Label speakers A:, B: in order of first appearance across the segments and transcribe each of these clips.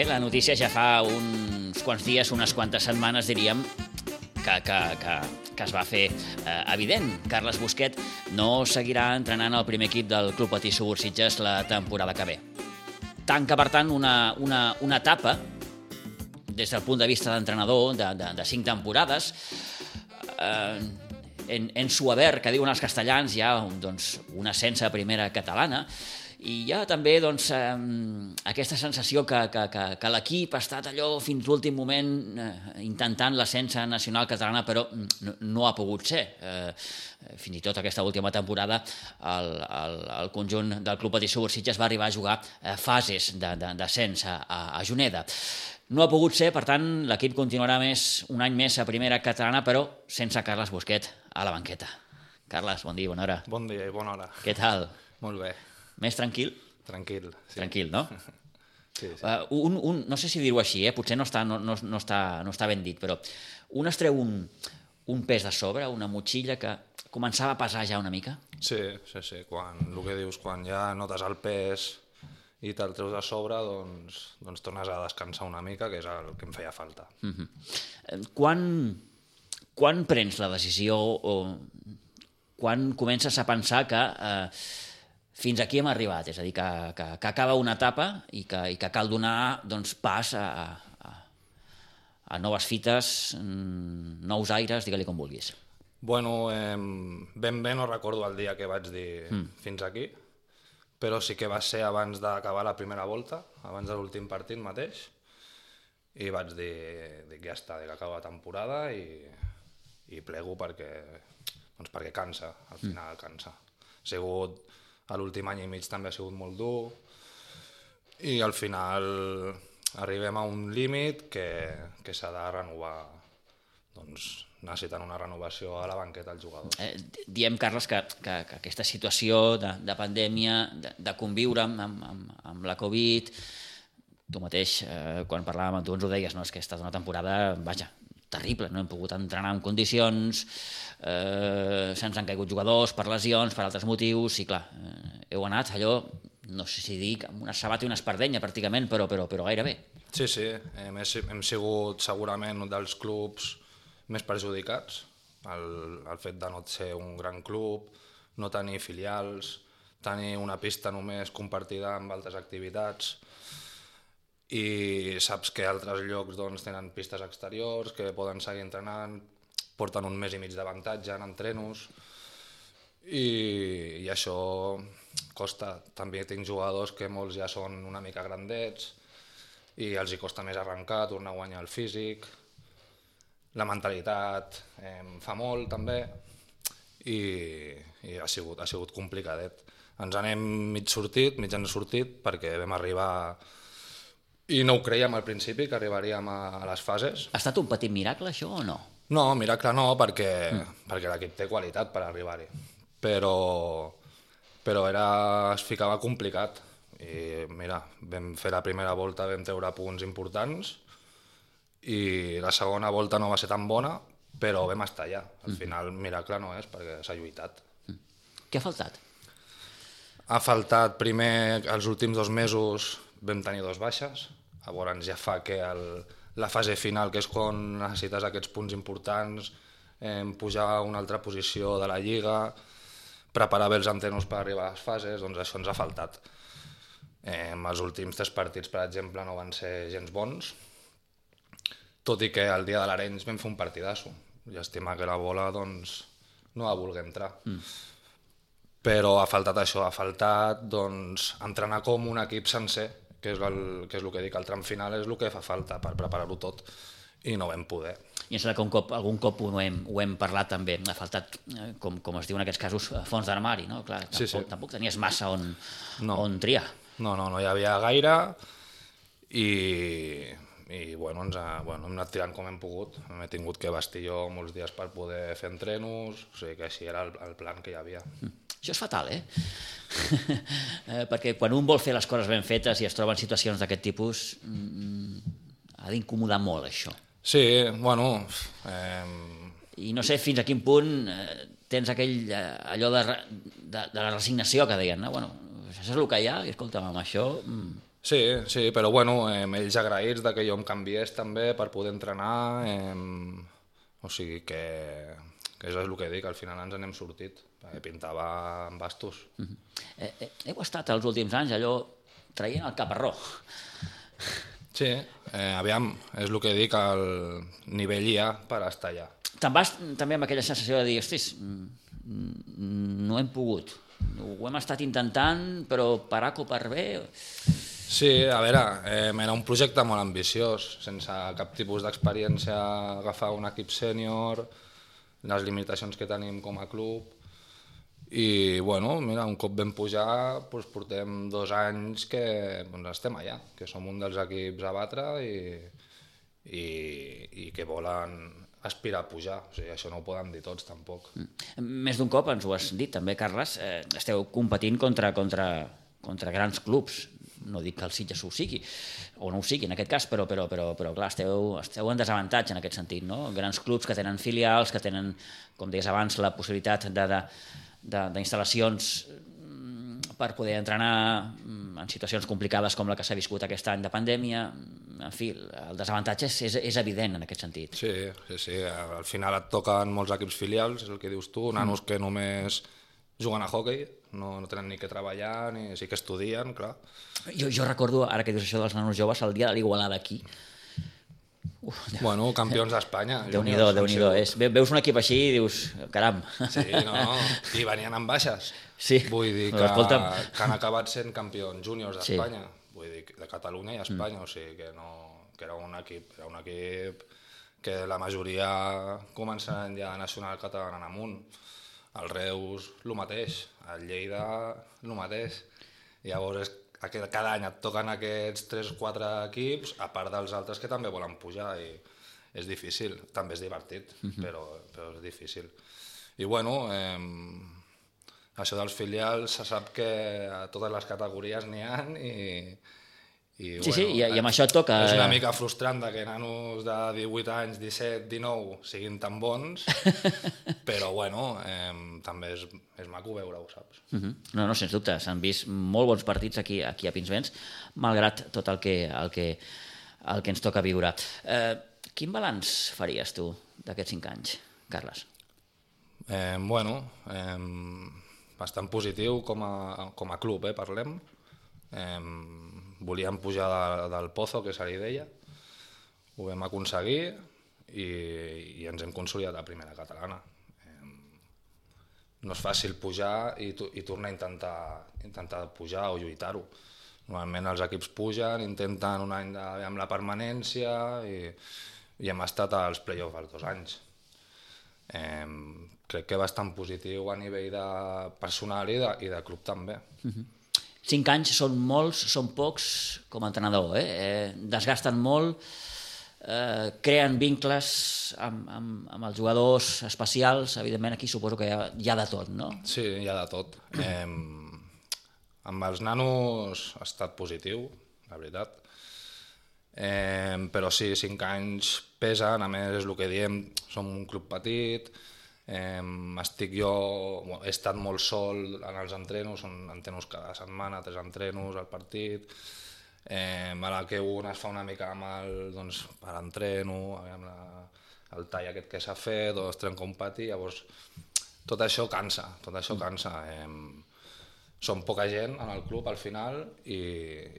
A: Bé, la notícia ja fa uns quants dies, unes quantes setmanes, diríem, que, que, que, que es va fer eh, evident. Carles Busquet no seguirà entrenant al primer equip del Club Patí Subursitges la temporada que ve. Tanca, per tant, una, una, una etapa des del punt de vista d'entrenador de, de, de cinc temporades eh, en, en su haver, que diuen els castellans, ha doncs, una ascens a primera catalana, i hi ha també doncs, eh, aquesta sensació que, que, que, que l'equip ha estat allò fins l'últim moment eh, intentant l'ascensa nacional catalana, però no, no ha pogut ser. Eh, fins i tot aquesta última temporada el, el, el conjunt del Club Patí Subursitges va arribar a jugar eh, fases d'ascens a, a Juneda. No ha pogut ser, per tant, l'equip continuarà més un any més a primera catalana, però sense Carles Busquet a la banqueta. Carles, bon dia, bona hora.
B: Bon dia i bona hora.
A: Què tal?
B: Molt bé.
A: Més tranquil?
B: Tranquil. Sí.
A: Tranquil, no?
B: Sí, sí.
A: Uh, un, un, no sé si dir-ho així, eh? potser no està, no, no, no, està, no està ben dit, però un es treu un, un pes de sobre, una motxilla que començava a pesar ja una mica?
B: Sí, sí, sí. Quan, el que dius, quan ja notes el pes i te'l treus de sobre, doncs, doncs tornes a descansar una mica, que és el que em feia falta.
A: Uh -huh. quan, quan prens la decisió o quan comences a pensar que eh, fins aquí hem arribat, és a dir, que, que, que acaba una etapa i que, i que cal donar doncs, pas a, a, a noves fites, mm, nous aires, digue-li com vulguis.
B: Bueno, eh, ben bé no recordo el dia que vaig dir mm. fins aquí, però sí que va ser abans d'acabar la primera volta, abans de l'últim partit mateix, i vaig dir, dic, ja està, que acaba la temporada i, i plego perquè, doncs perquè cansa, al final mm. cansa. Ha sigut l'últim any i mig també ha sigut molt dur i al final arribem a un límit que, que s'ha de renovar doncs necessiten una renovació a la banqueta els jugadors.
A: Eh, diem, Carles, que, que, que aquesta situació de, de pandèmia, de, de conviure amb, amb, amb la Covid, tu mateix, eh, quan parlàvem amb tu, ens ho deies, no? és que estat una temporada, vaja, terrible, no hem pogut entrenar en condicions, eh, se'ns han caigut jugadors per lesions, per altres motius, i clar, eh, heu anat allò, no sé si dic, amb una sabata i una espardenya pràcticament, però, però, però gairebé.
B: Sí, sí, hem, hem sigut segurament un dels clubs més perjudicats, el, el fet de no ser un gran club, no tenir filials, tenir una pista només compartida amb altres activitats, i saps que altres llocs doncs, tenen pistes exteriors, que poden seguir entrenant, porten un mes i mig d'avantatge en entrenos, i, i això costa. També tinc jugadors que molts ja són una mica grandets, i els hi costa més arrencar, tornar a guanyar el físic, la mentalitat eh, fa molt també, i, i ha, sigut, ha sigut complicadet. Ens anem mig sortit, mig sortit, perquè vam arribar i no ho creiem al principi, que arribaríem a, les fases.
A: Ha estat un petit miracle, això, o no?
B: No, miracle no, perquè, mm. perquè l'equip té qualitat per arribar-hi. Però, però era, es ficava complicat. I mira, vam fer la primera volta, vam treure punts importants, i la segona volta no va ser tan bona, però vam estar allà. Al mm. final, miracle no és, perquè s'ha lluitat. Mm.
A: Què ha faltat?
B: Ha faltat primer, els últims dos mesos vam tenir dos baixes, Llavors ja fa que el, la fase final, que és quan necessites aquests punts importants, eh, pujar a una altra posició de la Lliga, preparar bé els entrenos per arribar a les fases, doncs això ens ha faltat. Eh, els últims tres partits, per exemple, no van ser gens bons, tot i que el dia de l'Arenys vam fer un partidasso. Llàstima que la bola doncs, no va voler entrar. Mm. Però ha faltat això, ha faltat doncs, entrenar com un equip sencer, que és, el, que és el que dic, el tram final és el que fa falta per preparar-ho tot i no vam poder.
A: I em sembla que un cop, algun cop ho hem, ho hem parlat també, ha faltat, eh, com, com es diu en aquests casos, fons d'armari, no? Clar, tampoc, sí, sí. tampoc tenies massa on, no. on triar.
B: No, no, no hi havia gaire i, i bueno, ens ha, bueno, hem anat tirant com hem pogut. Hem tingut que vestir jo molts dies per poder fer entrenos, o sigui que així era el, el plan que hi havia. Mm.
A: Això és fatal, eh? eh? Perquè quan un vol fer les coses ben fetes i es troba en situacions d'aquest tipus, mm, ha d'incomodar molt, això.
B: Sí, bueno... Eh...
A: I no sé fins a quin punt eh, tens aquell, eh, allò de, de, de la resignació que deien, no? Bueno, això és el que hi ha, i escolta'm, amb això... Mm,
B: Sí, sí, però bueno, eh, ells agraïts de que jo em canviés també per poder entrenar, eh, o sigui que, que és el que dic, al final ens n'hem sortit, perquè pintava amb bastos. Mm -hmm.
A: eh, eh, heu estat els últims anys allò traient el caparró.
B: Sí, eh, aviam, és el que dic, el nivell hi ha per estar allà.
A: Te'n vas també amb aquella sensació de dir, ostres, no hem pogut, ho hem estat intentant, però per A o per B...
B: Sí, a veure, eh, era un projecte molt ambiciós, sense cap tipus d'experiència agafar un equip sènior, les limitacions que tenim com a club, i bueno, mira, un cop vam pujar, doncs portem dos anys que doncs estem allà, que som un dels equips a batre i, i, i que volen aspirar a pujar, o sigui, això no ho poden dir tots tampoc.
A: Mm. Més d'un cop ens ho has dit també, Carles, eh, esteu competint contra, contra, contra grans clubs, no dic que el Sitges ho sigui, o no ho sigui en aquest cas, però, però, però, però clar, esteu, esteu en desavantatge en aquest sentit, no? Grans clubs que tenen filials, que tenen, com deies abans, la possibilitat d'instal·lacions mm, per poder entrenar mm, en situacions complicades com la que s'ha viscut aquest any de pandèmia, en fi, el desavantatge és, és, és evident en aquest sentit.
B: Sí, sí, sí, al final et toquen molts equips filials, és el que dius tu, nanos mm. que només juguen a hockey, no, no tenen ni que treballar, ni sí que estudien, clar.
A: Jo, jo recordo, ara que dius això dels nanos joves, el dia de l'Igualada aquí,
B: Uf, bueno, campions d'Espanya.
A: Déu nhi déu és, Veus un equip així i dius, caram.
B: Sí, no, no, i venien amb baixes.
A: Sí.
B: Vull dir que, Escolta'm. que han acabat sent campions júniors d'Espanya. Sí. Vull dir, de Catalunya i Espanya, mm. o sigui que, no, que era un equip, era un equip que la majoria començaran ja a nacional català en amunt el Reus el mateix, el Lleida el mateix. Llavors és, cada any et toquen aquests 3-4 equips, a part dels altres que també volen pujar i és difícil, també és divertit, uh mhm. -huh. però, però és difícil. I bueno, eh, això dels filials se sap que a totes les categories n'hi ha i,
A: i, sí, bueno, sí, i, i amb això et toca...
B: És una mica frustrant que nanos de 18 anys, 17, 19 siguin tan bons, però bueno, eh, també és, és maco veure-ho, saps?
A: Uh -huh. No, no, sens dubte, s'han vist molt bons partits aquí, aquí a Pinsbens, malgrat tot el que, el que, el que ens toca viure. Eh, quin balanç faries tu d'aquests 5 anys, Carles?
B: Eh, bueno, eh, bastant positiu com a, com a club, eh, parlem. Eh, volíem pujar de, del Pozo, que se li deia, ho vam aconseguir i, i ens hem consolidat a primera catalana. No és fàcil pujar i, i tornar a intentar, intentar pujar o lluitar-ho. Normalment els equips pugen, intenten un any de, amb la permanència i, i hem estat als play-offs els dos anys. Eh, crec que bastant positiu a nivell de personal i de, i de club també. Uh -huh.
A: Cinc anys són molts, són pocs com a entrenador, eh? eh desgasten molt, eh, creen vincles amb, amb, amb els jugadors especials, evidentment aquí suposo que hi ha, hi ha de tot, no?
B: Sí, hi ha de tot. Eh, amb els nanos ha estat positiu, la veritat. Eh, però sí, cinc anys pesen, a més és el que diem, som un club petit, Eh, estic jo, bueno, he estat molt sol en els entrenos, són entrenos cada setmana, tres entrenos al partit, eh, a la que un es fa una mica mal doncs, per entreno, amb la, el tall aquest que s'ha fet, o es trenca un pati, llavors tot això cansa, tot això cansa. Eh, som poca gent en el club al final i,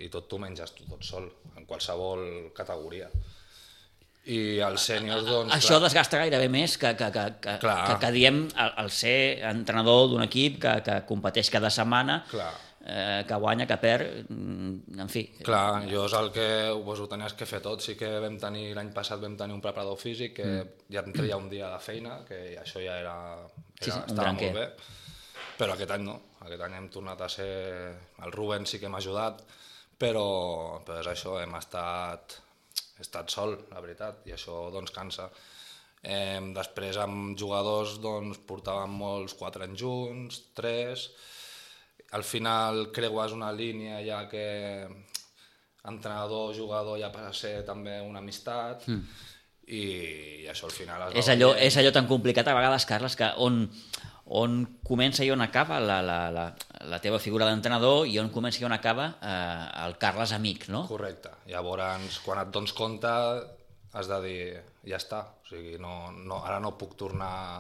B: i tot tu menges tu tot sol, en qualsevol categoria i els sèniors, doncs...
A: Això clar. desgasta gairebé més que, que, que, que, que, que diem el, el ser entrenador d'un equip que, que competeix cada setmana, clar. Eh, que guanya, que perd, en fi.
B: Clar, jo és el que pues, ho tenies que fer tot. Sí que vam tenir, l'any passat vam tenir un preparador físic que mm. ja em treia un dia de feina, que això ja era, era sí, sí, estava molt bé. Però aquest any no, aquest any hem tornat a ser... El Ruben sí que m'ha ajudat, però, però és això, hem estat he estat sol, la veritat, i això doncs cansa. Eh, després amb jugadors doncs, portàvem molts quatre anys junts, tres, al final creues una línia ja que entrenador-jugador ja passa a ser també una amistat mm. i, i això al final
A: es és allò, és allò tan complicat a vegades, Carles, que on, on comença i on acaba la, la, la, la teva figura d'entrenador i on comença i on acaba eh, el Carles Amic, no?
B: Correcte. Llavors, quan et dones compte, has de dir, ja està. O sigui, no, no, ara no puc tornar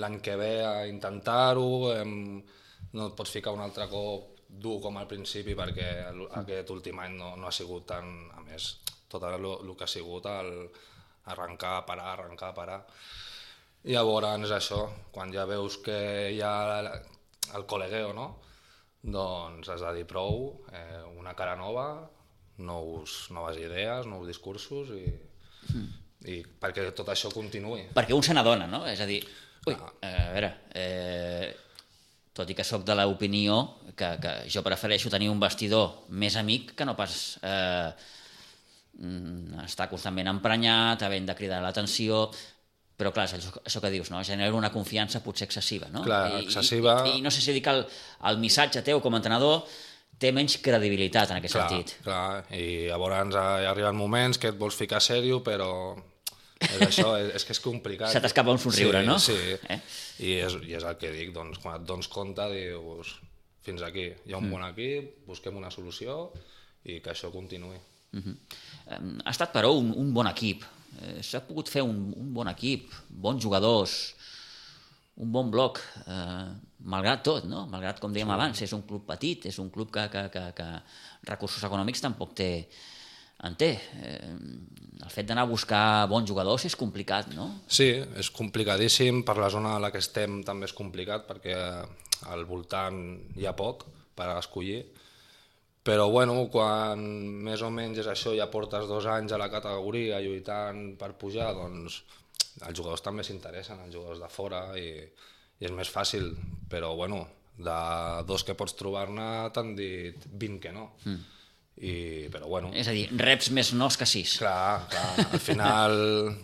B: l'any que ve a intentar-ho, em- no et pots ficar un altre cop dur com al principi perquè el- aquest últim any no, no ha sigut tan... A més, tot el, el que ha sigut el arrencar, parar, arrencar, parar. I llavors és això, quan ja veus que hi ha el col·legueo, no? Doncs has de dir prou, eh, una cara nova, nous, noves idees, nous discursos i, i perquè tot això continuï.
A: Perquè un se n'adona, no? És a dir, ui,
B: Clar.
A: eh, a veure, eh, tot i que sóc de l'opinió que, que jo prefereixo tenir un vestidor més amic que no pas eh, mm, estar constantment emprenyat, havent de cridar l'atenció, però clar, això, això que dius, no? genera una confiança potser excessiva, no?
B: Clar, excessiva.
A: I, i, no sé si dir que el, el missatge teu com a entrenador té menys credibilitat en aquest
B: Clar,
A: sentit.
B: clar, i llavors hi arriben moments que et vols ficar sèrio, però és això, és, és que és complicat.
A: Se t'escapa un somriure,
B: sí,
A: no?
B: Sí,
A: Eh?
B: I, és, i és el que dic, doncs, quan et dones compte, dius, fins aquí, hi ha un
A: Mm.
B: bon equip, busquem una solució i que això continuï.
A: Uh -huh. Ha estat, però, un, un bon equip. Eh, S'ha pogut fer un, un bon equip, bons jugadors, un bon bloc, eh, malgrat tot, no? Malgrat, com dèiem sí. abans, és un club petit, és un club que, que, que, que recursos econòmics tampoc té, en té. Eh, el fet d'anar a buscar bons jugadors és complicat, no?
B: Sí, és complicadíssim, per la zona a la que estem també és complicat perquè al voltant hi ha poc per a escollir, però bueno, quan més o menys és això, ja portes dos anys a la categoria lluitant per pujar, doncs els jugadors també s'interessen, els jugadors de fora, i, i és més fàcil, però bueno, de dos que pots trobar-ne t'han dit 20 que no. Mm. I, però bueno,
A: És a dir, reps més nos que sis.
B: Clar, clar, al final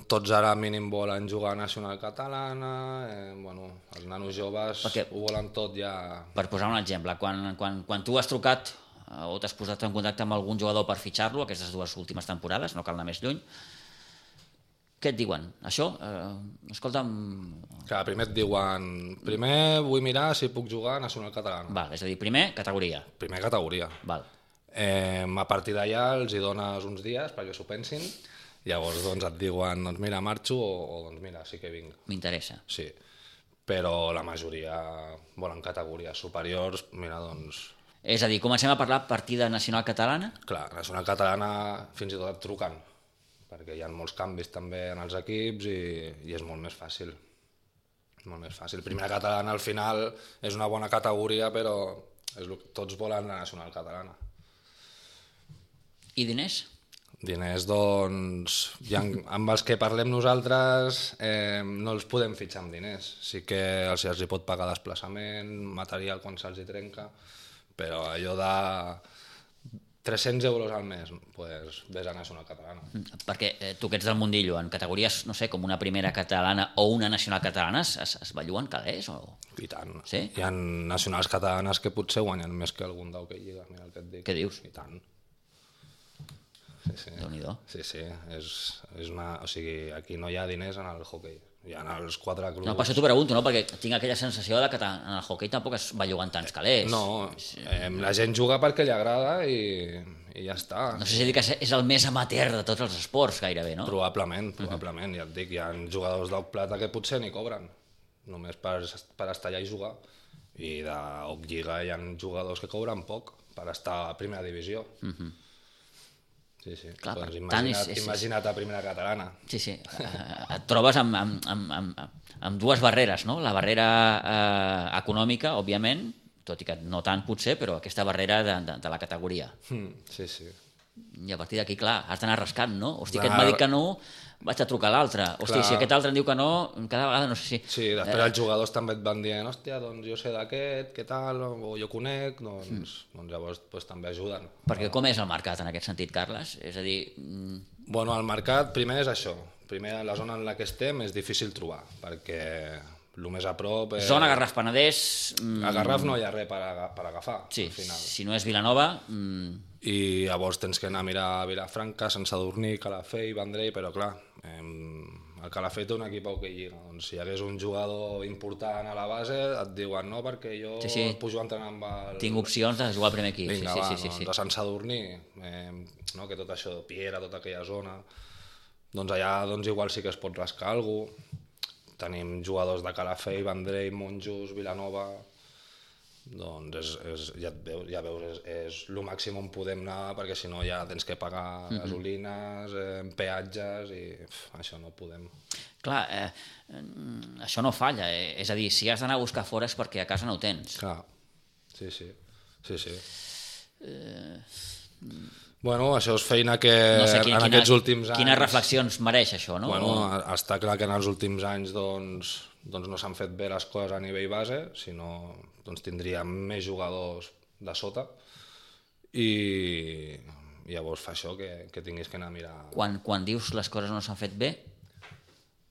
B: tots ara mínim volen jugar a Nacional Catalana, eh, bueno, els nanos joves
A: Perquè-
B: ho volen tot ja...
A: Per posar un exemple, quan, quan, quan tu has trucat o t'has posat en contacte amb algun jugador per fitxar-lo, aquestes dues últimes temporades, no cal anar més lluny, què et diuen? Això? Eh, escolta'm...
B: Clar, primer et diuen, primer vull mirar si puc jugar a Nacional Catalana.
A: Val, és a dir, primer, categoria.
B: Primer categoria.
A: Val.
B: Eh, a partir d'allà els hi dones uns dies perquè s'ho pensin, llavors doncs et diuen, doncs mira, marxo o, o doncs mira, sí que vinc.
A: M'interessa.
B: Sí, però la majoria volen categories superiors, mira, doncs
A: És a dir, comencem a parlar partida nacional catalana?
B: Clar, la nacional catalana fins i tot truquen, perquè hi ha molts canvis també en els equips i, i és molt més fàcil. Molt més fàcil. Primera catalana al final és una bona categoria, però és que- tots volen la nacional catalana.
A: I diners?
B: Diners, doncs, ja amb els que parlem nosaltres eh, no els podem fitxar amb diners. Sí que els, els hi pot pagar desplaçament, material quan se'ls hi trenca, però allò de 300 euros al mes, pues, vés a Nacional Catalana.
A: Perquè eh, tu que ets del mundillo, en categories, no sé, com una primera catalana o una nacional catalana, es, es, belluen calés? O...
B: I tant.
A: Sí?
B: Hi ha nacionals catalanes que potser guanyen més que algun d'Hockey Lliga, mira el que et dic.
A: Què dius?
B: I tant. Sí, sí.
A: Déu-n'hi-do.
B: Sí, sí, és, és una... O sigui, aquí no hi ha diners en el hockey. Hi ha els quatre clubs...
A: No, per això t'ho pregunto, no? Perquè tinc aquella sensació de que en el hoquei tampoc es belluguen tants calés.
B: No, eh, la gent juga perquè li agrada i, i ja està.
A: No sé si dir que és el més amateur de tots els esports, gairebé, no?
B: Probablement, probablement, ja et dic, hi ha jugadors d'Oc Plata que potser ni cobren, només per, per estar allà i jugar. I d'Oc Lliga hi ha jugadors que cobren poc per estar a primera divisió. Sí, sí.
A: Clar,
B: doncs
A: per tant,
B: imagina't,
A: és- és-
B: imagina't a primera catalana.
A: Sí, sí. Eh, et trobes amb, amb, amb, amb, amb dues barreres, no? La barrera eh, econòmica, òbviament, tot i que no tant potser, però aquesta barrera de, de, de la categoria.
B: Mm, sí, sí.
A: I a partir d'aquí, clar, has d'anar rascant, no? Hosti, aquest m'ha dit que no, vaig a trucar a l'altre. Hosti,
B: Clar.
A: si aquest altre em diu que no, cada vegada no sé si...
B: Sí, després els jugadors també et van dient hòstia, doncs jo sé d'aquest, què tal, o jo conec, doncs,
A: Hmm.
B: doncs llavors pues, també ajuden.
A: Perquè com és el mercat en aquest sentit, Carles? És a dir, mm,
B: Bueno, el mercat primer és això. Primer, la zona en la que estem és difícil trobar, perquè el més a prop... És...
A: zona Garraf Penedès... Mm,
B: A Garraf no hi ha res per, aga per agafar,
A: sí,
B: al final.
A: si no és Vilanova... Mm,
B: I llavors tens que anar a mirar a Vilafranca, Sant Sadurní, Calafell, Vendrell, però clar, eh, el Calafell té un equip hoquei lliga, doncs si hi hagués un jugador important a la base, et diuen no, perquè jo
A: Sí, sí.
B: pujo a entrenar amb el...
A: Tinc opcions de jugar al primer equip.
B: Vinga,
A: sí,
B: va,
A: sí, sí, sí,
B: doncs
A: sí.
B: a Sant Sadurní, eh, no, que tot això de Piera, tota aquella zona, doncs allà doncs, igual sí que es pot rascar alguna cosa. Tenim jugadors de Calafell, Vendrell, Monjos, Vilanova... Doncs és, és, ja, veus, ja veus, és, és el màxim on podem anar, perquè si no ja tens que pagar
A: Mhm.
B: gasolines, eh, peatges, i uf, això no podem.
A: Clar, eh, mm, això no falla. Eh? És a dir, si has d'anar a buscar fora és perquè a casa no ho tens.
B: Clar, sí, sí, sí, sí. Bueno, això és feina que
A: no sé quin,
B: en aquests últims anys...
A: quines reflexions mereix això, no?
B: Bueno, està clar que en els últims anys doncs, doncs no s'han fet bé les coses a nivell base, sinó doncs tindríem més jugadors de sota i llavors fa això que, que tinguis que anar a mirar
A: quan, quan dius les coses no s'han fet bé,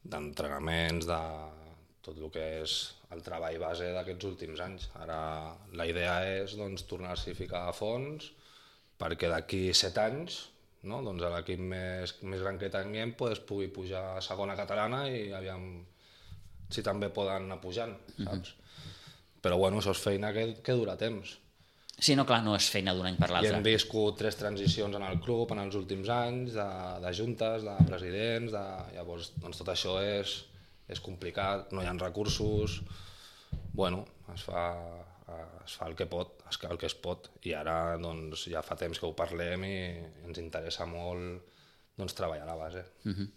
B: d'entrenaments, de tot el que és el treball base d'aquests últims anys. Ara la idea és doncs, tornar-s'hi a ficar a fons perquè d'aquí set anys no? doncs l'equip més, més gran que tinguem pues, pugui pujar a segona catalana i aviam si també poden anar pujant, saps? Però bueno, això és feina que, que dura temps.
A: sí, no, clar, no és feina d'un any per l'altre.
B: hem viscut tres transicions en el club en els últims anys, de, de juntes, de presidents, de... llavors doncs tot això és, és complicat, no hi ha recursos, bueno, es fa, es fa el que pot, es fa el que es pot, i ara doncs, ja fa temps que ho parlem i ens interessa molt doncs, treballar a la base.
A: Mhm.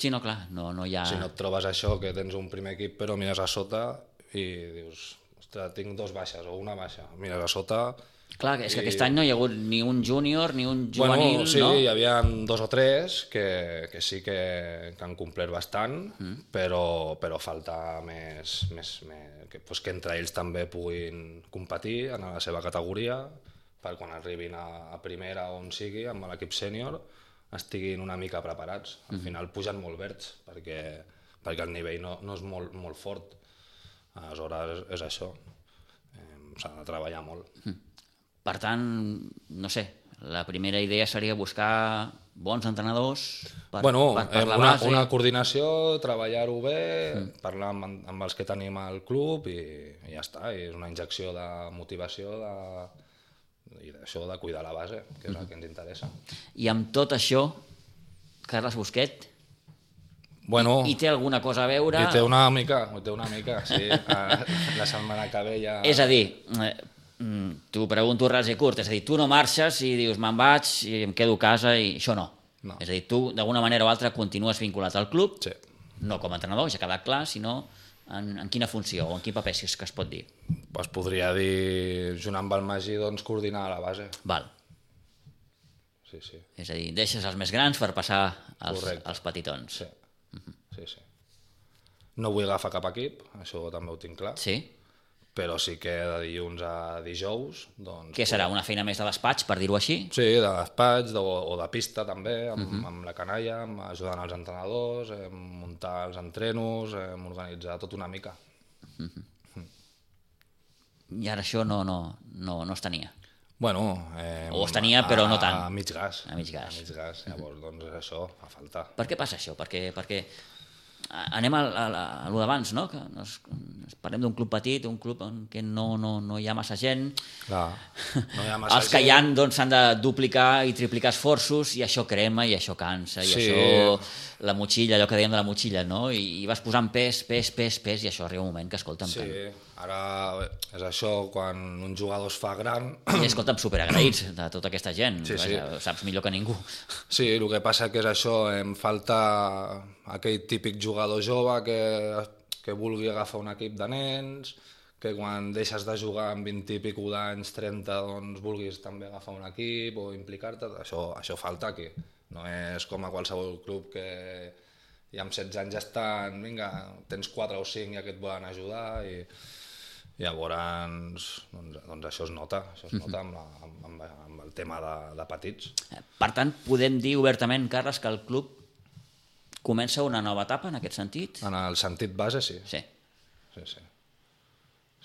A: Sí, no, clar, no, no hi ha...
B: Si no et trobes això, que tens un primer equip però mires a sota i dius, ostres, tinc dos baixes o una baixa, mires a sota
A: Clar, és que
B: I-
A: aquest any no hi ha hagut ni un júnior ni un juvenil,
B: bueno, sí,
A: no?
B: hi havia dos o tres que, que sí que, que han complert bastant, mm. però, però falta més, més, més que, pues, que entre ells també puguin competir en la seva categoria per quan arribin a, a primera o on sigui, amb l'equip sènior, estiguin una mica preparats. Al final pugen molt verds, perquè, perquè el nivell no, no és molt, molt fort. Aleshores, és això. Eh, S'ha de treballar molt.
A: Per tant, no sé, la primera idea seria buscar bons entrenadors per,
B: bueno,
A: per, per
B: eh,
A: la
B: una,
A: base.
B: una coordinació, treballar-ho bé, mm. parlar amb, amb els que tenim al club i, i ja està. I és una injecció de motivació de, i d'això de cuidar la base, que és el que ens interessa.
A: I amb tot això, Carles Busquet,
B: Bueno,
A: hi té alguna cosa a veure?
B: hi té una mica, hi té una mica, sí. La setmana que ve ja...
A: És a dir, eh, mm, t'ho pregunto ras i curt, és a dir, tu no marxes i dius me'n vaig i em quedo a casa i això no.
B: No.
A: És a dir, tu d'alguna manera o altra continues vinculat al club,
B: Sí.
A: no com a entrenador, ja ha quedat clar, sinó en, en quina funció o en quin paper, si és que es pot dir.
B: Es podria dir, junt amb el Magí, doncs, coordinar la base.
A: Val.
B: Sí, sí.
A: És a dir, deixes els més grans per passar als,
B: Correcte.
A: als petitons.
B: sí. sí, sí. No vull agafar cap equip, això també ho tinc clar.
A: Sí?
B: Però sí que de dilluns a dijous... Doncs,
A: Què serà, una feina més de despatx, per dir-ho així?
B: Sí, de despatx de, o de pista també, amb, uh -huh. amb la canalla, amb, ajudant els entrenadors, eh, muntar els entrenos, eh, organitzar tot una mica.
A: I ara això no, no, no, no es tenia.
B: Bueno, eh,
A: O es tenia, però no tant.
B: A mig gas.
A: A mig gas.
B: A mig gas. Llavors, doncs és això, fa falta.
A: Per què passa això? Perquè, perquè a- anem a, a, a, a lo d'abans, no? Que nos, nos parlem d'un club petit, un club en què no, no, no hi ha massa gent,
B: Clar. No hi ha massa
A: els que hi ha
B: gent.
A: doncs, s'han de duplicar i triplicar esforços i això crema i això cansa i
B: Sí.
A: això, la motxilla, allò que dèiem de la motxilla, no? I, i vas posant pes, pes, pes, pes i això arriba un moment que, escolta'm,
B: Sí,
A: que,
B: ara és això, quan un jugador es fa gran...
A: i escolta'm, superagraïts de tota aquesta gent,
B: Sí, sí.
A: Vaja, saps millor que ningú.
B: Sí, el que passa que és això, em falta aquell típic jugador jove que, que vulgui agafar un equip de nens, que quan deixes de jugar amb 20 i pico d'anys, 30, doncs vulguis també agafar un equip o implicar-te, això, això falta aquí. No és com a qualsevol club que ja amb 16 anys ja estan, vinga, tens 4 o 5 ja que et volen ajudar i llavors doncs, doncs això es nota, això es nota amb, la, amb, amb, amb el tema de, de petits.
A: Per tant, podem dir obertament, Carles, que el club comença una nova etapa en aquest sentit?
B: En el sentit base, sí.
A: Sí.
B: Sí, sí.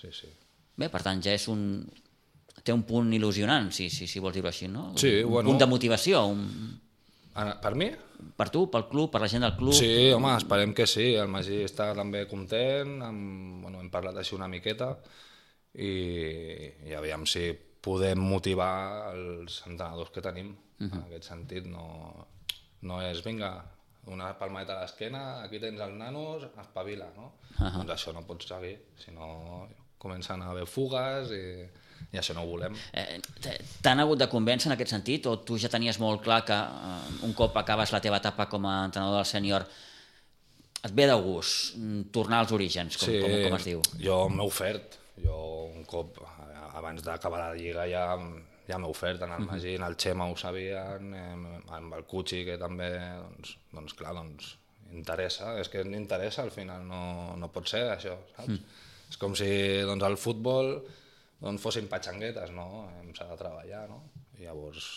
B: Sí, sí.
A: Bé, per tant, ja és un... té un punt il·lusionant, si, si, si vols dir-ho així, no?
B: Sí,
A: un
B: bueno.
A: punt de motivació. Un...
B: Per mi?
A: Per tu, pel club, per la gent del club?
B: Sí, home, esperem que sí. El Magí està també content, amb, bueno, hem parlat així una miqueta i, i aviam si podem motivar els entrenadors que tenim. Uh -huh. En aquest sentit, no, no és, vinga, una palmeta a l'esquena, aquí tens els nanos, espavila, no? Uh -huh. Doncs això no pots seguir, si no comencen a haver fugues i, i això no ho volem.
A: Eh, T'han hagut de convèncer en aquest sentit o tu ja tenies molt clar que eh, un cop acabes la teva etapa com a entrenador del sènior et ve de gust mm, tornar als orígens, com,
B: sí,
A: com, com es diu?
B: jo m'he ofert. Jo un cop, abans d'acabar la lliga ja ja m'he ofert en el Magí, en el Xema ho sabien, amb el Cuchi que també, doncs, doncs clar, doncs interessa, és que interessa al final, no, no pot ser això, saps? Mm. És com si doncs, el futbol doncs, fossin patxanguetes, no? S'ha de treballar, no? I llavors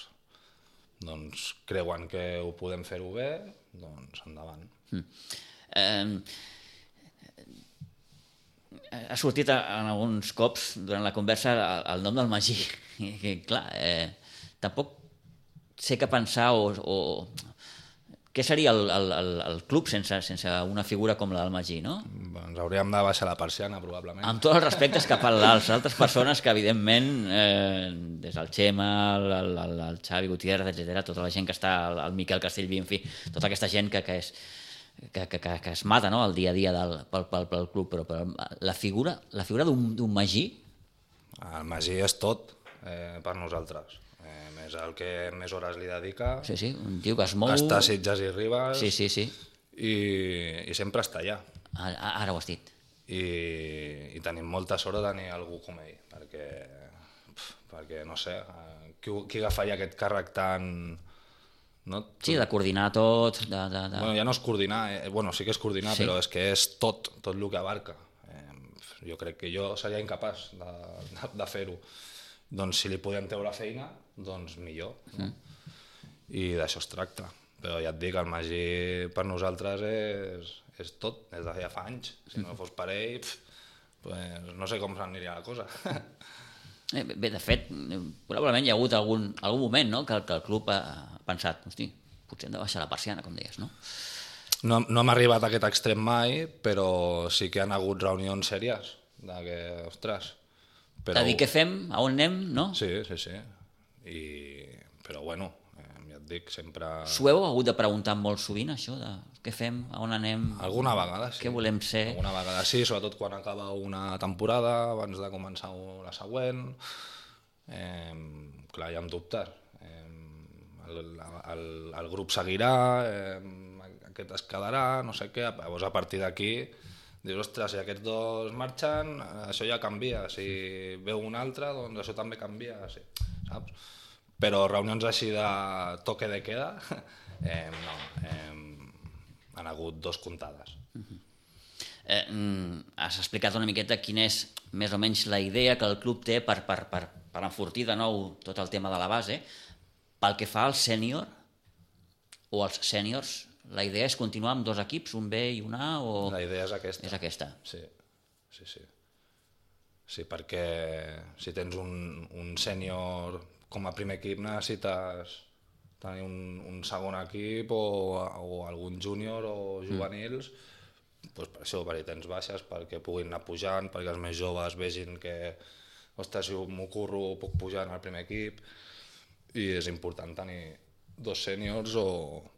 B: doncs, creuen que ho podem fer-ho bé, doncs endavant. Mm. Eh,
A: ha sortit en alguns cops durant la conversa el, el nom del Magí. Que, clar, eh, tampoc sé què pensar o, o què seria el, el, el, el club sense, sense una figura com la del Magí, no?
B: Doncs hauríem de baixar la persiana, probablement.
A: Amb tots els respectes cap a les altres persones que, evidentment, eh, des del Xema, el, el, el Xavi Gutiérrez, etc, tota la gent que està, el, el Miquel Castellví, en fi, tota aquesta gent que, que és que, que, que, que es mata no? el dia a dia del, pel, pel, pel club, però, però la figura, la figura d'un Magí...
B: El Magí és tot eh, per nosaltres. Eh, és el que més hores li dedica.
A: Sí, sí, un tio que es mou...
B: Està a Sitges i Ribes.
A: Sí, sí, sí.
B: I, i sempre està allà.
A: Ara, ara ho has dit.
B: I, I tenim molta sort de tenir algú com ell, perquè, perquè no sé, eh, qui, qui agafaria aquest càrrec tan
A: no? Sí, de coordinar tot... De, de, de...
B: Bueno, ja no és coordinar, eh? bueno, sí que és coordinar, sí. però és que és tot, tot el que abarca. Eh, jo crec que jo seria incapaç de, de, de fer-ho. Doncs si li podem treure feina, doncs millor. No? Mm. I d'això es tracta. Però ja et dic, el Magí per nosaltres és, és tot, des de ja fa anys. Si no fos per ell, pf, pues, no sé com s'aniria la cosa.
A: Eh, bé, de fet, probablement hi ha hagut algun, algun moment no? que, que el club ha pensat, hosti, potser hem de baixar la persiana, com deies, no?
B: No, no hem arribat a aquest extrem mai, però sí que han hagut reunions sèries de que, ostres...
A: Però... De dir què fem, a on anem, no?
B: Sí, sí, sí. I... Però bueno, ja et dic, sempre...
A: S'ho heu hagut de preguntar molt sovint, això, de què fem, a on anem...
B: Alguna vegada, sí.
A: Què volem ser?
B: Alguna vegada sí, sobretot quan acaba una temporada, abans de començar la següent. Eh, clar, hi ha dubtes. Eh, el, el, el grup seguirà, eh, aquest es quedarà, no sé què. Llavors, a partir d'aquí, dius, ostres, si aquests dos marxen, això ja canvia. Si veu un altre, doncs això també canvia, sí, saps? Però reunions així de toque de queda, eh, no. Eh, han hagut dos comptades. Uh -huh.
A: eh, has explicat una miqueta quina és més o menys la idea que el club té per, per, per, per enfortir de nou tot el tema de la base. Pel que fa al sènior o als sèniors, la idea és continuar amb dos equips, un B i un A? O...
B: La idea és aquesta.
A: És aquesta.
B: Sí, sí, sí. Sí, perquè si tens un, un sènior com a primer equip necessites tenir un, un segon equip o, o algun júnior o juvenils, mm. doncs per això, perquè tens baixes, perquè puguin anar pujant, perquè els més joves vegin que, ostres, si m'ho curro puc pujar en el primer equip, i és important tenir dos sèniors o,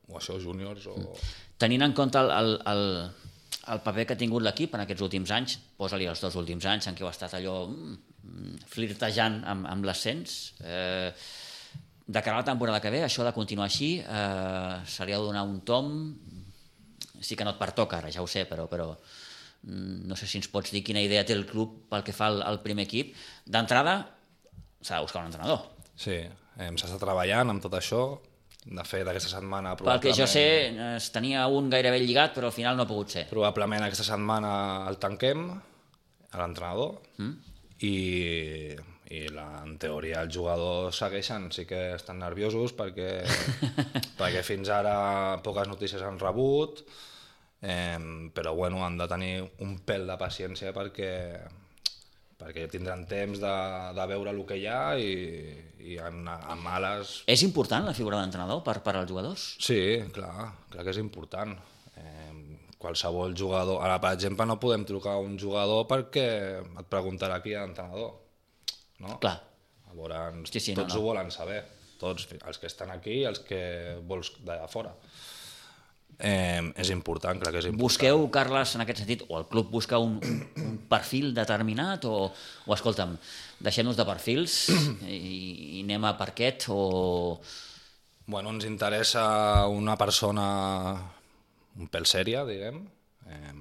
B: o això, júniors. O... Mm.
A: Tenint en compte el, el, el, el paper que ha tingut l'equip en aquests últims anys, posa-li els dos últims anys en què ha estat allò mm, flirtejant amb, amb l'ascens, eh, de cara a la temporada que ve, això de continuar així, eh, se li ha de donar un tom, sí que no et pertoca ara, ja ho sé, però, però mm, no sé si ens pots dir quina idea té el club pel que fa al, al primer equip. D'entrada, s'ha de buscar un entrenador.
B: Sí, s'està treballant amb tot això, de fet, aquesta setmana...
A: Pel que jo sé, es tenia un gairebé lligat, però al final no ha pogut ser.
B: Probablement aquesta setmana el tanquem, l'entrenador, mm. i i la, en teoria els jugadors segueixen, sí que estan nerviosos perquè, perquè fins ara poques notícies han rebut, eh, però bueno, han de tenir un pèl de paciència perquè, perquè tindran temps de, de veure el que hi ha i, i en, en males...
A: És important la figura d'entrenador per, per als jugadors?
B: Sí, clar, clar que és important. Eh, qualsevol jugador... Ara, per exemple, no podem trucar a un jugador perquè et preguntarà qui és l'entrenador. No?
A: Clar.
B: Llavors,
A: Sí, sí, no,
B: tots
A: no.
B: ho volen saber. Tots, els que estan aquí i els que vols d'allà fora. Eh, és important, clar que és important.
A: Busqueu, Carles, en aquest sentit, o el club busca un, un, un perfil determinat, o, o escolta'm, deixem-nos de perfils i, i anem a parquet, o...
B: Bueno, ens interessa una persona un pèl sèria, diguem, eh,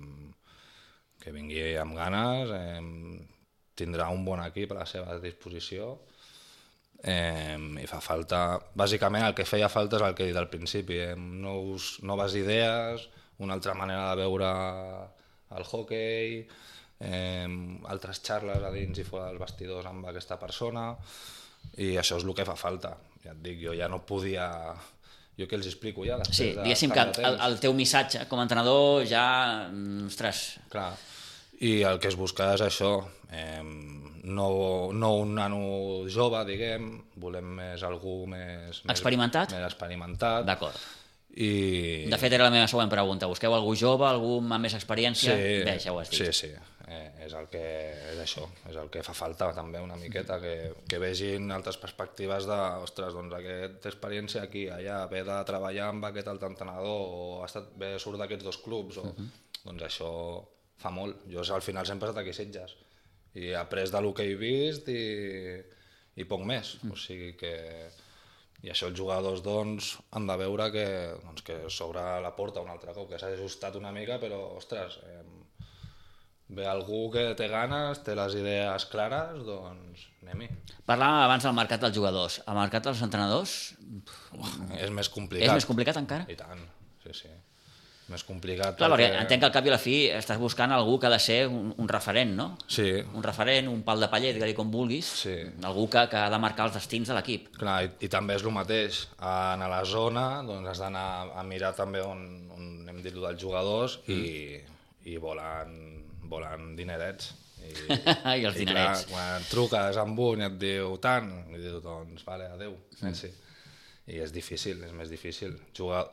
B: que vingui amb ganes, eh, tindrà un bon equip a la seva disposició, eh, i fa falta... Bàsicament el que feia falta és el que he dit al principi, eh, nous, noves idees, una altra manera de veure el hockey, eh, altres xarles a dins i fora dels vestidors amb aquesta persona, i això és el que fa falta. Ja et dic, jo ja no podia... Jo què els explico ja?
A: Sí, diguéssim que el, el teu missatge com a entrenador ja... mm, Ostres,
B: Clar. I el que es busca és això, eh, no, no un nano jove, diguem, volem més algú més... més-
A: Experimentat?
B: Més experimentat.
A: d'acord.
B: I...
A: De fet, era la meva següent pregunta. Busqueu algú jove, algú amb més experiència?
B: sí,
A: Bé, ja ho has dit.
B: Sí, sí, eh, és el que és això, és el que fa falta també una miqueta, que, que vegin altres perspectives de, ostres, doncs aquesta experiència aquí, allà, ve de treballar amb aquest altre entrenador, o ha estat, ve, surt d'aquests dos clubs, o, doncs això fa molt. Jo al final sempre he estat aquí Sitges, i he après del que he vist i, i poc més, o sigui que... I això els jugadors doncs, han de veure que, doncs, que s'obre la porta un altre cop, que s'ha ajustat una mica, però, ostres, eh, ve algú que té ganes, té les idees clares, doncs anem-hi.
A: Parlàvem abans del mercat dels jugadors. El mercat dels entrenadors
B: És més complicat.
A: és més complicat encara?
B: I tant, sí, sí. Més complicat.
A: Clar, perquè entenc que al cap i a la fi estàs buscant algú que ha de ser un, un referent, no?
B: Sí,
A: Un referent, un pal de paller, digue-li com vulguis,
B: Sí.
A: algú que, que ha de marcar els destins de l'equip.
B: clar, i, i també és el mateix. En a la zona doncs, has d'anar a mirar també on, on hem dit dels jugadors i, i volen, volen dinerets. I,
A: I els dinerets.
B: Clar, quan truques amb un i et diu tant, i diu, doncs, vale, adeu, merci. I és difícil, és més difícil. Jugar,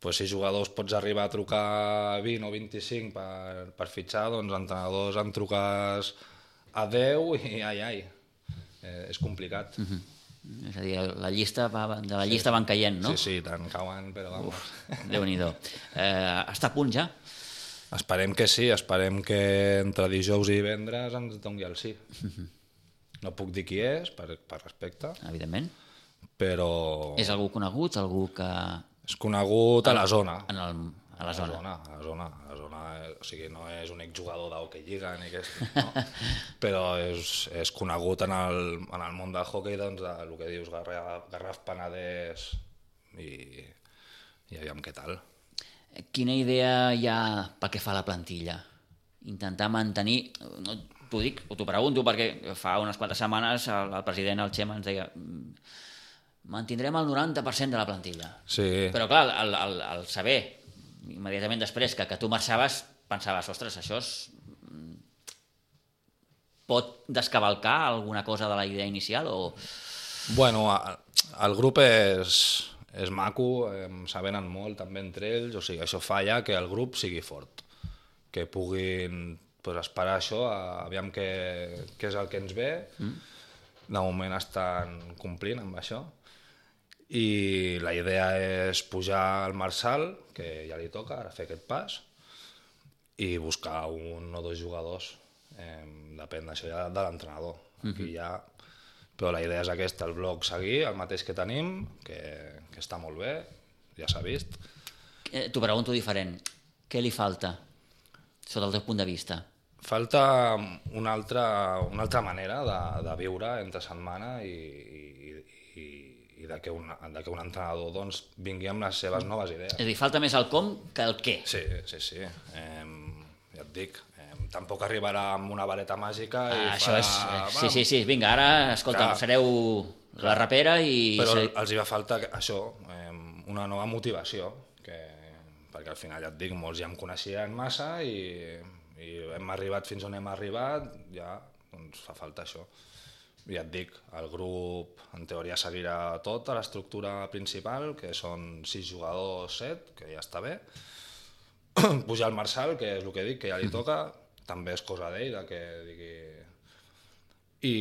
B: pues, si jugadors pots arribar a trucar 20 o 25 per, per fitxar, doncs entrenadors en truques a 10 i ai, ai. Eh, és complicat. Mm -hmm.
A: És a dir, la llista va, de la llista van caient, no?
B: Sí, sí, tant cauen, però vamos.
A: Déu-n'hi-do. Eh, està a punt ja?
B: Esperem que sí, esperem que entre dijous i divendres ens doni el sí. No puc dir qui és, per, per respecte,
A: Evidentment.
B: però
A: És algú conegut, algú que...
B: és conegut a la zona.
A: En el, a la
B: A la
A: zona.
B: zona, a la zona, a la zona o sigui, no és un exjugador d'hockey lliga ni que és, no? però és, és conegut en el, en el món del hockey doncs, de el que dius Garraf, Garraf Penedès i, i aviam què tal.
A: Quina idea hi ha pel que fa a la plantilla? Intentar mantenir... No, t'ho dic, o t'ho pregunto, perquè fa unes quantes setmanes el, el president, el Xema, ens deia "Mm, mantindrem el 90% de la plantilla.
B: Sí,
A: Però clar, el, el, el saber immediatament després que, que tu marxaves, pensaves, ostres, això és... mm, pot descavalcar alguna cosa de la idea inicial o...
B: Bueno, el grup és, és maco, eh, s'avenen molt també entre ells, o sigui, això fa ja que el grup sigui fort, que puguin pues, esperar això, a, aviam què, què és el que ens ve, mm. De moment estan complint amb això, i la idea és pujar al Marçal, que ja li toca ara fer aquest pas, i buscar un o dos jugadors, eh, depèn d'això ja de l'entrenador. Aquí ja però la idea és aquesta, el blog seguir, el mateix que tenim, que, que està molt bé, ja s'ha vist.
A: Eh, T'ho pregunto diferent. Què li falta, sota el teu punt de vista?
B: Falta una altra, una altra manera de, de viure entre setmana i, i, i, i de, que un, de que un entrenador doncs, vingui amb les seves noves
A: És
B: idees.
A: a dir, falta més el com que el què.
B: Sí, sí, sí. Eh, ja et dic, eh, tampoc arribarà amb una vareta màgica i
A: Ah, això
B: farà...
A: és... eh. Sí, sí, sí, vinga, ara, escolta,
B: Clar.
A: sereu la rapera i...
B: Però els hi va faltar això, eh, una nova motivació, que, perquè al final ja et dic, molts ja em coneixien massa i, i hem arribat fins on hem arribat, ja doncs fa falta això. I et dic, el grup en teoria seguirà tot a l'estructura principal, que són sis jugadors, set, que ja està bé. Pujar el Marçal, que és el que dic, que ja li toca, també és cosa d'ell, de que digui... I,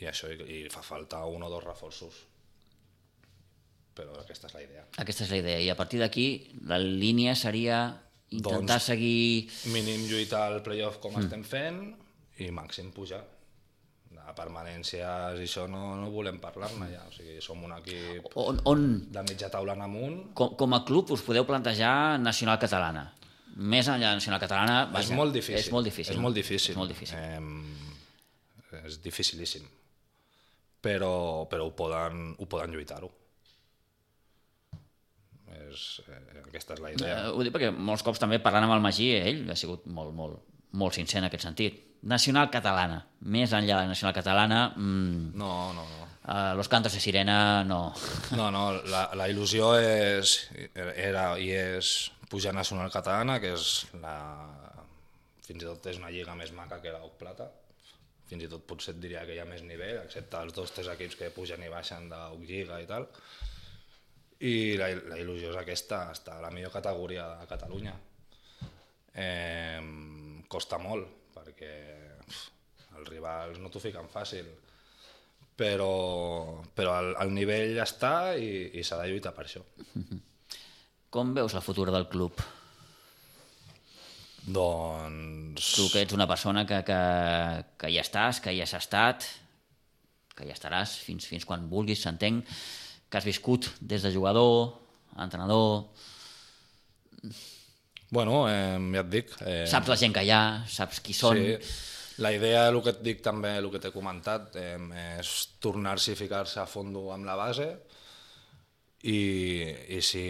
B: i això, i, i fa falta un o dos reforços però aquesta és la idea.
A: Aquesta és la idea. I a partir d'aquí, la línia seria intentar
B: Doncs-
A: seguir...
B: Mínim lluitar al playoff com mm. estem fent i màxim pujar. De permanències i això no, no volem parlar-ne ja. O sigui, som un equip
A: On, on
B: de mitja taula en amunt.
A: com, com a club us podeu plantejar nacional catalana? Més enllà de nacional catalana...
B: és molt difícil.
A: És molt difícil.
B: És molt difícil.
A: És molt difícil.
B: Eh, és dificilíssim. Però, però ho poden, ho poden lluitar-ho. És, eh, aquesta és la idea.
A: Eh, ho dic perquè molts cops també parlant amb el Magí, ell ha sigut molt, molt, molt sincer en aquest sentit. Nacional catalana, més enllà de la nacional catalana, mmm,
B: No, no, no.
A: uh, los cantos de sirena no.
B: No, no, la, la il·lusió és, era i és pujar nacional catalana, que és la... fins i tot és una lliga més maca que la Oc Plata. Fins i tot potser et diria que hi ha més nivell, excepte els dos tres equips que pugen i baixen d'Oc Lliga i tal. I la, la il·lusió és aquesta, està a la millor categoria de Catalunya. Eh, costa molt, perquè els rivals no t'ho fiquen fàcil, però, però el, el nivell està i, i s'ha de lluitar per això.
A: Com veus la futura del club?
B: Doncs...
A: Tu que ets una persona que, que, que hi estàs, que hi has estat, que hi estaràs fins, fins quan vulguis, s'entenc, que has viscut des de jugador, entrenador,
B: Bueno, eh, ja et dic... Eh,
A: saps la gent que hi ha, saps qui són...
B: Sí, la idea, el que et dic també, el que t'he comentat, eh, és tornar-s'hi i ficar-se a fondo amb la base i, i si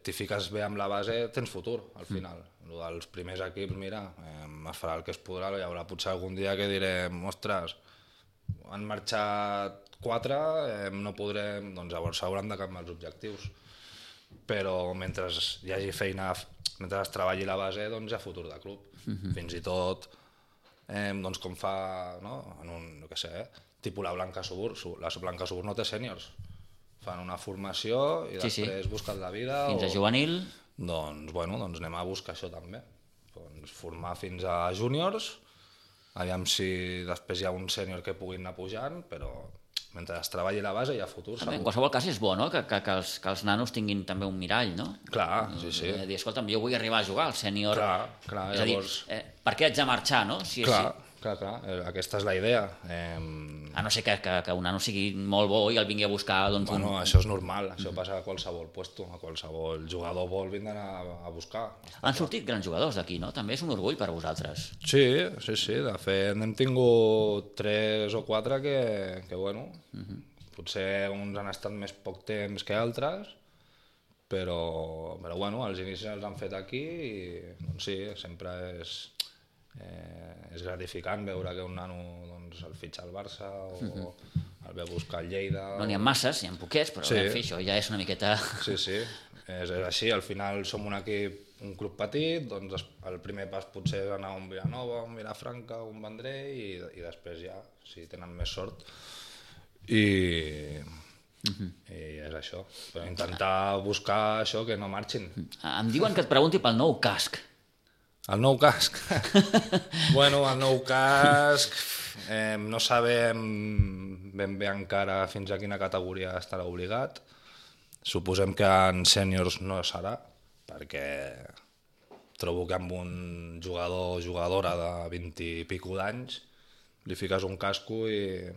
B: t'hi fiques bé amb la base tens futur al final. Mm. Lo dels primers equips, mira, eh, es farà el que es podrà, hi haurà potser algun dia que direm, ostres, han marxat quatre, eh, no podrem, doncs llavors s'hauran de canviar els objectius. Però mentre hi hagi feina, mentre es treballi la base, doncs hi ha futur de club. Mm -hmm. Fins i tot, eh, doncs com fa, no? en un, no què sé, eh? tipus la Blanca Subur, Su- la Blanca Subur no té sèniors. Fan una formació i
A: Sí, sí.
B: després busquen la vida.
A: Fins a juvenil,
B: Doncs, bueno, doncs anem a buscar això també. Doncs formar fins a júniors, aviam si després hi ha un sènior que puguin anar pujant, però mentre es treballi la base hi ha futur,
A: També, en
B: segur.
A: qualsevol cas és bo, no?, que, que, que, els, que els nanos tinguin també un mirall, no?
B: Clar, sí, sí.
A: Eh, dir, escolta'm, jo vull arribar a jugar al sènior.
B: Clar, clar,
A: és a dir,
B: llavors-
A: eh, per què haig de marxar, no? Si,
B: Clar,
A: si,
B: clar, clar, eh, aquesta és la idea. Eh,
A: a no ser que, que, que un nano sigui molt bo i el vingui a buscar doncs,
B: bueno,
A: un...
B: això és normal, això passa a qualsevol puesto, a qualsevol jugador vol vindre a, a buscar.
A: Han sortit grans jugadors d'aquí, no? També és un orgull per a vosaltres.
B: Sí, sí, sí, de fet hem tingut tres o quatre que, que bueno, potser uns han estat més poc temps que altres, però, però bueno, els inicis els han fet aquí i doncs sí, sempre és, eh, és gratificant veure que un nano doncs, el fitxa al Barça o el ve a buscar al Lleida.
A: No n'hi ha masses, n'hi ha poquets, però
B: Sí.
A: en fi, això ja és una miqueta...
B: Sí, sí, és, és així, al final som un equip, un club petit, doncs el primer pas potser és anar a un Vilanova, un Vilafranca, un Vendrell i, i després ja, si tenen més sort. I, i és això, però intentar buscar això que no marxin.
A: Em diuen que et pregunti pel nou casc.
B: El nou casc. bueno, el nou casc eh, no sabem ben bé encara fins a quina categoria estarà obligat. Suposem que en sèniors no serà, perquè trobo que amb un jugador o jugadora de 20 i pico d'anys li fiques un casco i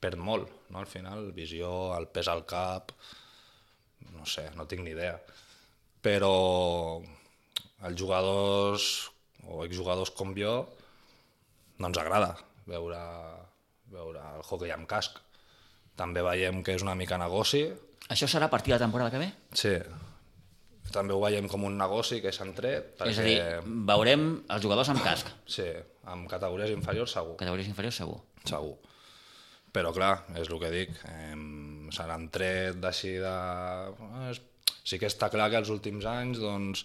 B: perd molt, no? al final, visió, el pes al cap, no sé, no tinc ni idea. Però els jugadors o exjugadors com jo no ens agrada veure, veure el hockey amb casc. També veiem que és una mica negoci,
A: Això serà a partir de la temporada que ve?
B: sí, també ho veiem com un negoci que s'han tret, perquè...
A: És a dir, veurem els jugadors amb casc.
B: Sí, amb categories inferiors segur.
A: Categories inferiors segur.
B: segur. Però clar, és el que dic, eh, se n'han tret d'així de... Sí que està clar que els últims anys doncs,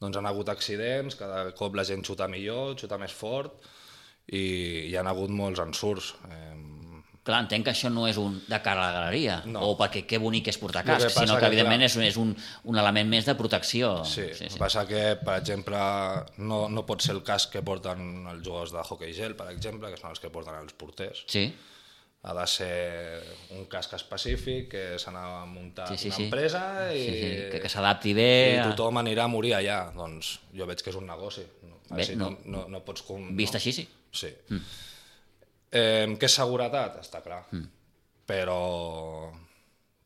B: doncs han hagut accidents, cada cop la gent xuta millor, xuta més fort, i hi ha hagut molts ensurts. Eh,
A: Clar, entenc que això no és un de cara a la galeria,
B: No.
A: o perquè que bonic és portar
B: que
A: casc,
B: passa
A: sinó que,
B: que,
A: evidentment,
B: clar-
A: és, és un, un element més de protecció.
B: Sí,
A: sí, sí.
B: passa que, per exemple, no, no pot ser el casc que porten els jugadors de hockey gel, per exemple, que són els que porten els porters.
A: Sí,
B: Ha de ser un casc específic que s'ha de muntar
A: sí, sí,
B: una
A: sí.
B: empresa i,
A: sí, sí. que, que s'adapti bé.
B: i
A: a-
B: tothom anirà a morir allà. Doncs jo veig que és un negoci. No,
A: Bé,
B: Així
A: no.
B: no, no, no pots... Com,
A: Vist
B: no.
A: així, sí.
B: Sí. Mm. Eh, què és seguretat? Està clar. Mm. Però,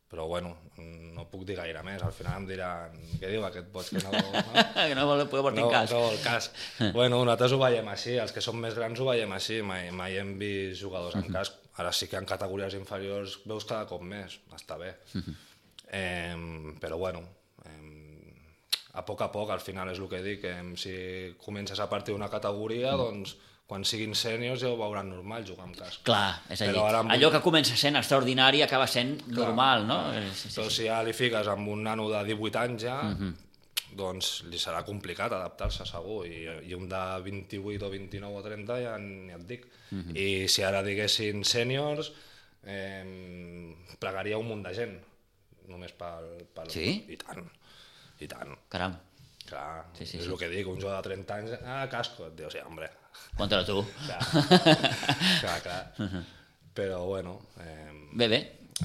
B: però bueno, no puc dir gaire més. Al final em diran, què diu aquest boig que no... no?
A: que no vol poder portar
B: no,
A: casc.
B: no, el casc. bueno, nosaltres ho veiem així, els que som més grans ho veiem així, mai, mai hem vist jugadors amb casc. Ara sí que en categories inferiors veus cada cop més, està bé. eh, però bueno, eh, a poc a poc, al final és el que dic, eh, si comences a partir d'una categoria, doncs quan siguin sèniors ja ho veuran normal jugar amb casc.
A: Clar, és a dir,
B: amb
A: allò que comença sent extraordinari acaba sent normal, no? Eh, Sí, sí,
B: Però
A: sí.
B: si ja li fiques amb un nano de 18 anys ja, doncs li serà complicat adaptar-se segur i, i un de 28 o 29 o 30 ja ni et dic i si ara diguessin sèniors eh, plegaria un munt de gent només pel, pel...
A: Sí?
B: i tant, i tant
A: Caram,
B: clar,
A: Sí, sí,
B: és
A: sí.
B: el que dic, un jugador de 30 anys ah, casco, et dius, sí, hombre
A: contra tu.
B: clar, clar, clar. però bueno eh,
A: Bé, bé,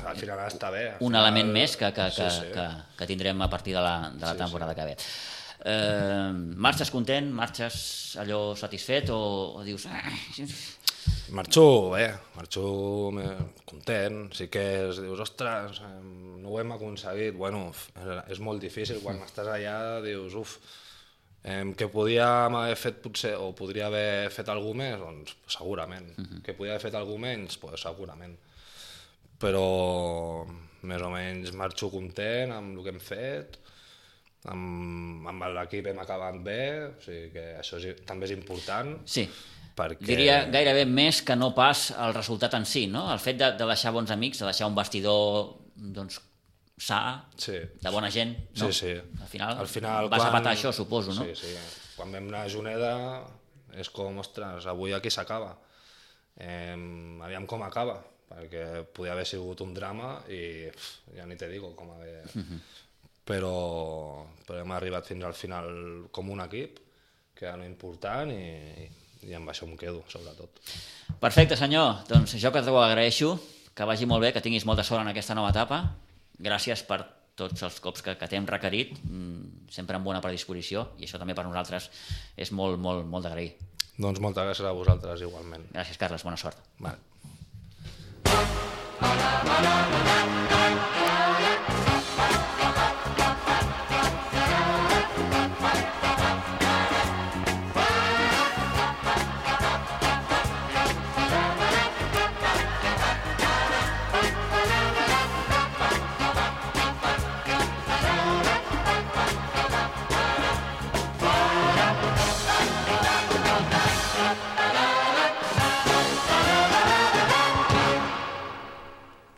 B: al final està bé al
A: un
B: final-
A: element més que, que, que,
B: sí, sí.
A: que, que tindrem a partir de la, de la temporada que ve. Eh, marxes content, marxes allò satisfet o, o dius... "Ah,
B: Marxo bé, marxo content, sí que es dius, ostres, eh, no ho hem aconseguit, bueno, és, molt difícil, quan estàs allà dius, uf, eh, que podíem haver fet potser, o podria haver fet alguna més, doncs segurament, que podia haver fet alguna menys, pues, segurament, però més o menys marxo content amb el que hem fet, amb, amb l'equip hem acabat bé, o sigui que això és, també és important,
A: Sí,
B: perquè...
A: diria gairebé més que no pas el resultat en si, no? El fet de, de deixar bons amics, de deixar un vestidor doncs, sa,
B: Sí.
A: de bona gent, no?
B: Sí, sí.
A: Al final,
B: Al final
A: vas
B: quan...
A: a patar això, suposo, no?
B: Sí, sí. Quan vam anar a Juneda és com, ostres, avui aquí s'acaba. Eh, aviam com acaba, perquè podia haver sigut un drama i pff, ja ni te digo com haver...
A: Mhm.
B: però, però hem arribat fins al final com un equip, que era important i, i amb això em quedo, sobretot.
A: Perfecte, senyor. Doncs jo que t'ho agraeixo, que vagi molt bé, que tinguis molta sort en aquesta nova etapa. Gràcies per tots els cops que, que t'hem requerit, mm, sempre amb bona predisposició, i això també per nosaltres és molt, molt, molt d'agrair.
B: Doncs moltes gràcies a vosaltres igualment.
A: Gràcies, Carles, bona sort.
B: Vale.
C: La la la la.